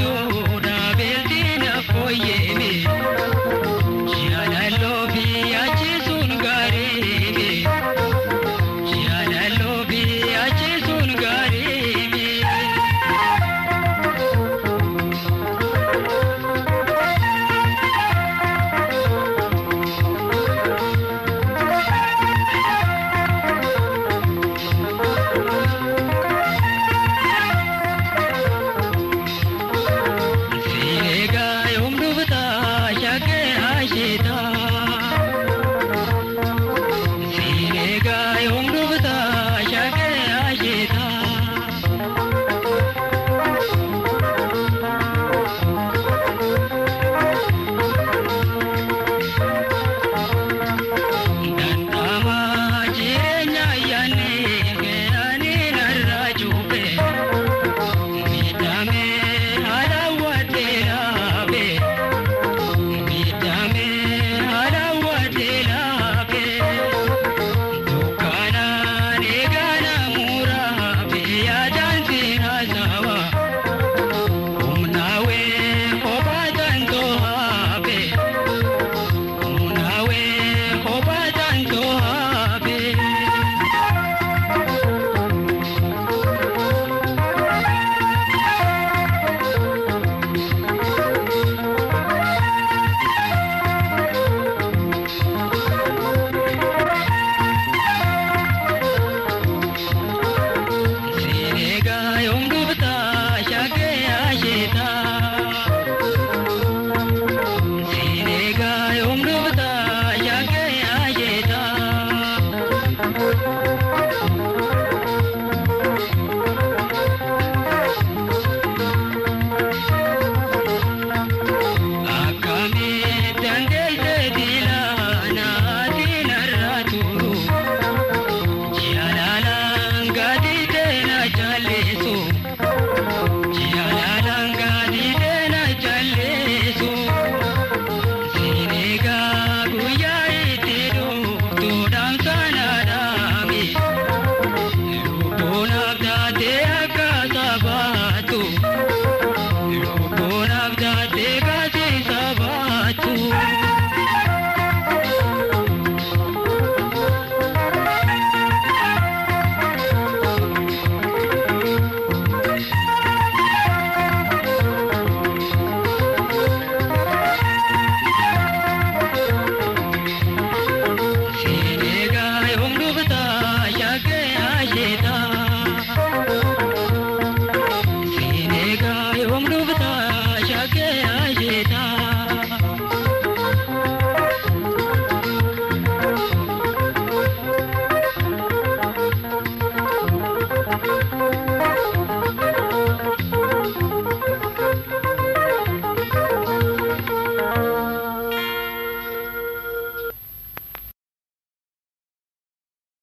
तू I only Om